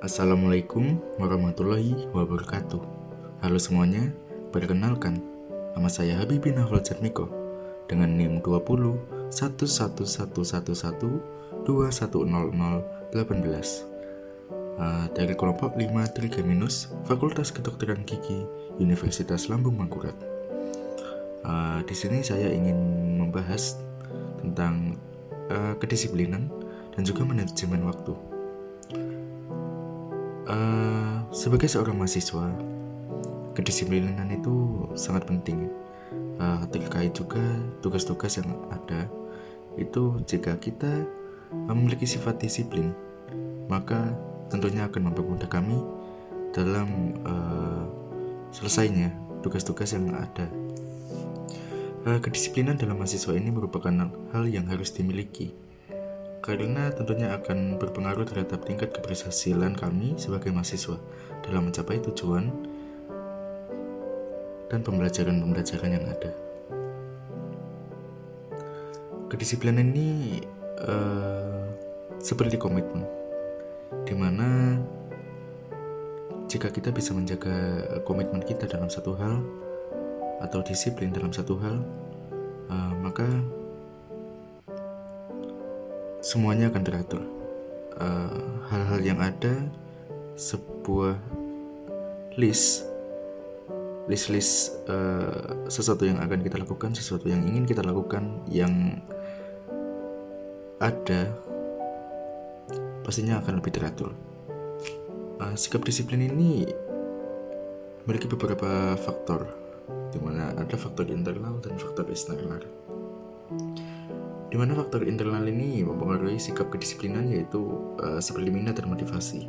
Assalamualaikum warahmatullahi wabarakatuh. Halo semuanya, perkenalkan nama saya Habibin Hafal Jatmiko dengan NIM 20 11111 210018 uh, dari kelompok 5 Trigeminus Fakultas Kedokteran Gigi Universitas Lambung Mangkurat. Uh, di sini saya ingin membahas tentang uh, kedisiplinan dan juga manajemen waktu. Uh, sebagai seorang mahasiswa, kedisiplinan itu sangat penting. Uh, terkait juga tugas-tugas yang ada itu jika kita memiliki sifat disiplin, maka tentunya akan mempermudah kami dalam uh, selesainya tugas-tugas yang ada. Uh, kedisiplinan dalam mahasiswa ini merupakan hal yang harus dimiliki karena tentunya akan berpengaruh terhadap tingkat keberhasilan kami sebagai mahasiswa dalam mencapai tujuan dan pembelajaran-pembelajaran yang ada. Kedisiplinan ini uh, seperti komitmen, di mana jika kita bisa menjaga komitmen kita dalam satu hal atau disiplin dalam satu hal, uh, maka semuanya akan teratur. Eh, hal-hal uh, yang ada, sebuah list, list-list uh, sesuatu yang akan kita lakukan, sesuatu yang ingin kita lakukan, yang ada, pastinya akan lebih teratur. Uh, sikap disiplin ini memiliki beberapa faktor, di mana ada faktor internal dan faktor eksternal di mana faktor internal ini mempengaruhi sikap kedisiplinan yaitu uh, seperti minat dan motivasi.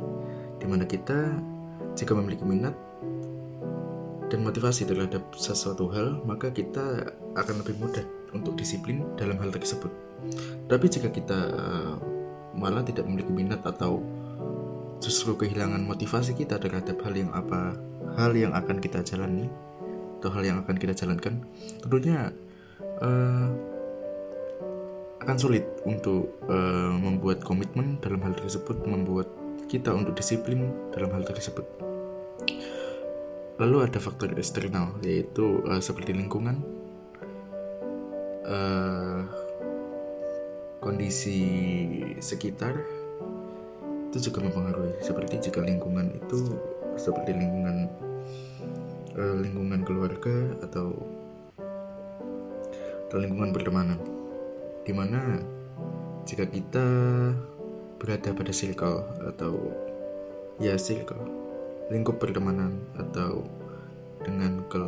Di mana kita jika memiliki minat dan motivasi terhadap sesuatu hal, maka kita akan lebih mudah untuk disiplin dalam hal tersebut. Tapi jika kita uh, malah tidak memiliki minat atau justru kehilangan motivasi kita terhadap hal yang apa hal yang akan kita jalani atau hal yang akan kita jalankan, tentunya uh, akan sulit untuk uh, membuat komitmen dalam hal tersebut, membuat kita untuk disiplin dalam hal tersebut. Lalu ada faktor eksternal yaitu uh, seperti lingkungan, uh, kondisi sekitar itu juga mempengaruhi. Seperti jika lingkungan itu seperti lingkungan uh, lingkungan keluarga atau atau lingkungan pertemanan di mana jika kita berada pada circle atau ya circle lingkup pertemanan atau dengan ke,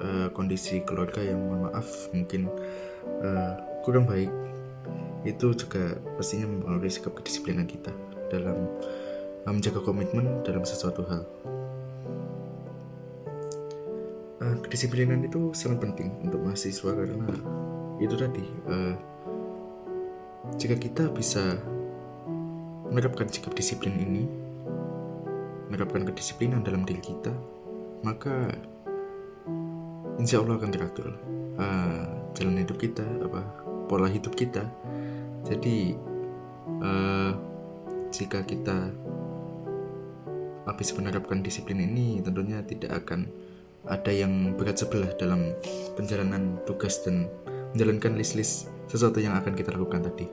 uh, kondisi keluarga yang mohon maaf mungkin uh, kurang baik itu juga pastinya mempengaruhi sikap kedisiplinan kita dalam uh, menjaga komitmen dalam sesuatu hal. Uh, kedisiplinan itu sangat penting untuk mahasiswa karena itu tadi uh, jika kita bisa menerapkan sikap disiplin ini, menerapkan kedisiplinan dalam diri kita, maka insya Allah akan teratur uh, jalan hidup kita, apa pola hidup kita. Jadi uh, jika kita habis menerapkan disiplin ini, tentunya tidak akan ada yang berat sebelah dalam perjalanan tugas dan menjalankan list-list sesuatu yang akan kita lakukan tadi.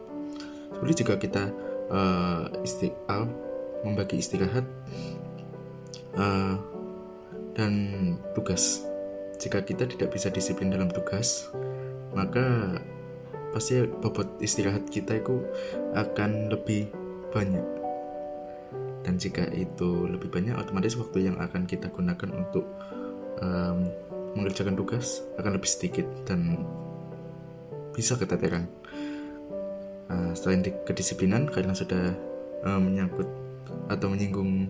Seperti jika kita uh, istiqal membagi istirahat uh, dan tugas. Jika kita tidak bisa disiplin dalam tugas, maka pasti bobot istirahat kita itu akan lebih banyak. Dan jika itu lebih banyak, otomatis waktu yang akan kita gunakan untuk um, mengerjakan tugas akan lebih sedikit dan bisa keteteran. Uh, selain di kedisiplinan karena sudah uh, menyangkut atau menyinggung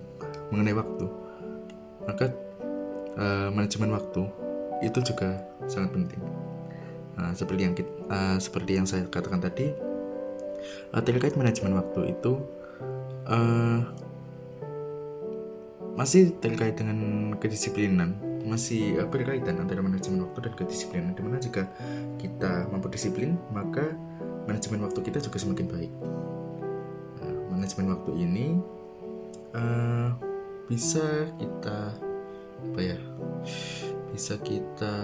mengenai waktu. Maka uh, manajemen waktu itu juga sangat penting. Uh, seperti yang kita, uh, seperti yang saya katakan tadi uh, terkait manajemen waktu itu uh, masih terkait dengan kedisiplinan masih uh, berkaitan antara manajemen waktu dan kedisiplinan di mana jika kita mampu disiplin maka manajemen waktu kita juga semakin baik. Nah, manajemen waktu ini uh, bisa kita apa ya bisa kita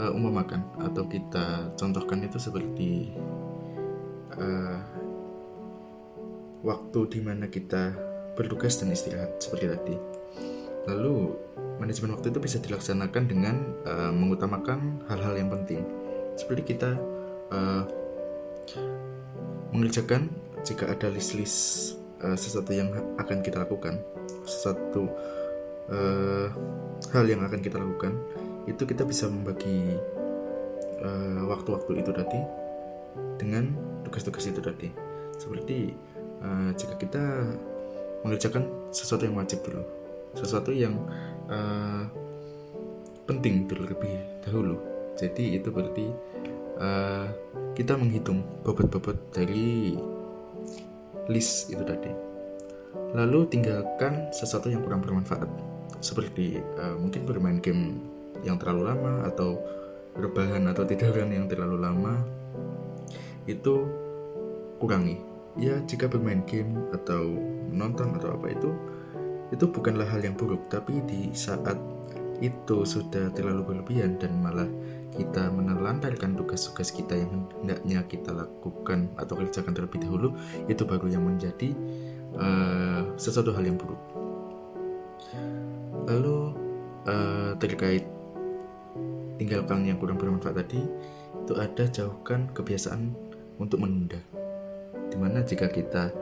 uh, umpamakan atau kita contohkan itu seperti uh, waktu di mana kita bertugas dan istirahat seperti tadi. Lalu manajemen waktu itu bisa dilaksanakan dengan uh, mengutamakan hal-hal yang penting, seperti kita uh, mengerjakan jika ada list-list uh, sesuatu yang akan kita lakukan, sesuatu uh, hal yang akan kita lakukan, itu kita bisa membagi waktu-waktu uh, itu tadi dengan tugas-tugas itu tadi. Seperti uh, jika kita mengerjakan sesuatu yang wajib dulu sesuatu yang uh, penting dulu lebih dahulu. Jadi itu berarti uh, kita menghitung bobot-bobot dari list itu tadi. Lalu tinggalkan sesuatu yang kurang bermanfaat. Seperti uh, mungkin bermain game yang terlalu lama atau rebahan atau tiduran yang terlalu lama itu kurangi. Ya jika bermain game atau menonton atau apa itu itu bukanlah hal yang buruk tapi di saat itu sudah terlalu berlebihan dan malah kita menelantarkan tugas-tugas kita yang hendaknya kita lakukan atau kerjakan terlebih dahulu itu baru yang menjadi uh, sesuatu hal yang buruk. Lalu uh, terkait tinggalkan yang kurang bermanfaat tadi itu ada jauhkan kebiasaan untuk menunda. Di mana jika kita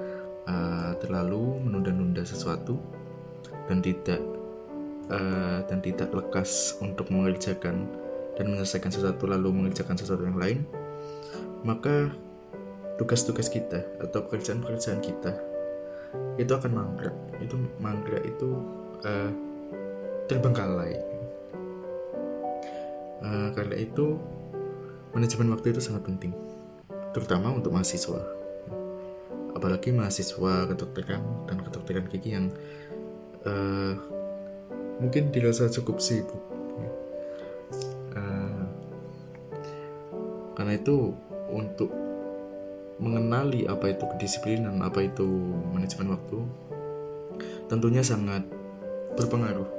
uh, terlalu menunda-nunda sesuatu dan tidak uh, dan tidak lekas untuk mengerjakan dan menyelesaikan sesuatu lalu mengerjakan sesuatu yang lain maka tugas-tugas kita atau pekerjaan-pekerjaan kita itu akan mangkrak. Itu mangkrak itu uh, terbengkalai. Uh, karena itu manajemen waktu itu sangat penting terutama untuk mahasiswa. Apalagi mahasiswa kedokteran dan kedokteran gigi yang uh, mungkin dirasa cukup sibuk. Uh, karena itu untuk mengenali apa itu kedisiplinan apa itu manajemen waktu tentunya sangat berpengaruh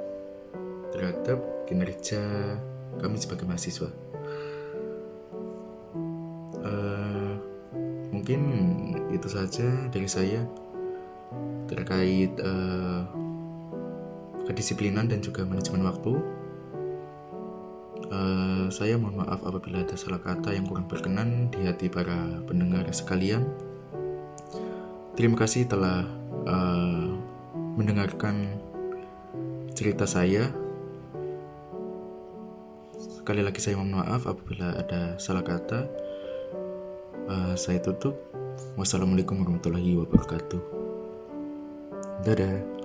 terhadap kinerja kami sebagai mahasiswa. Uh, mungkin itu saja dari saya terkait uh, kedisiplinan dan juga manajemen waktu. Uh, saya mohon maaf apabila ada salah kata yang kurang berkenan di hati para pendengar sekalian. Terima kasih telah uh, mendengarkan cerita saya. Sekali lagi saya mohon maaf apabila ada salah kata. Uh, saya tutup. Wassalamualaikum warahmatullahi wabarakatuh. Dadah.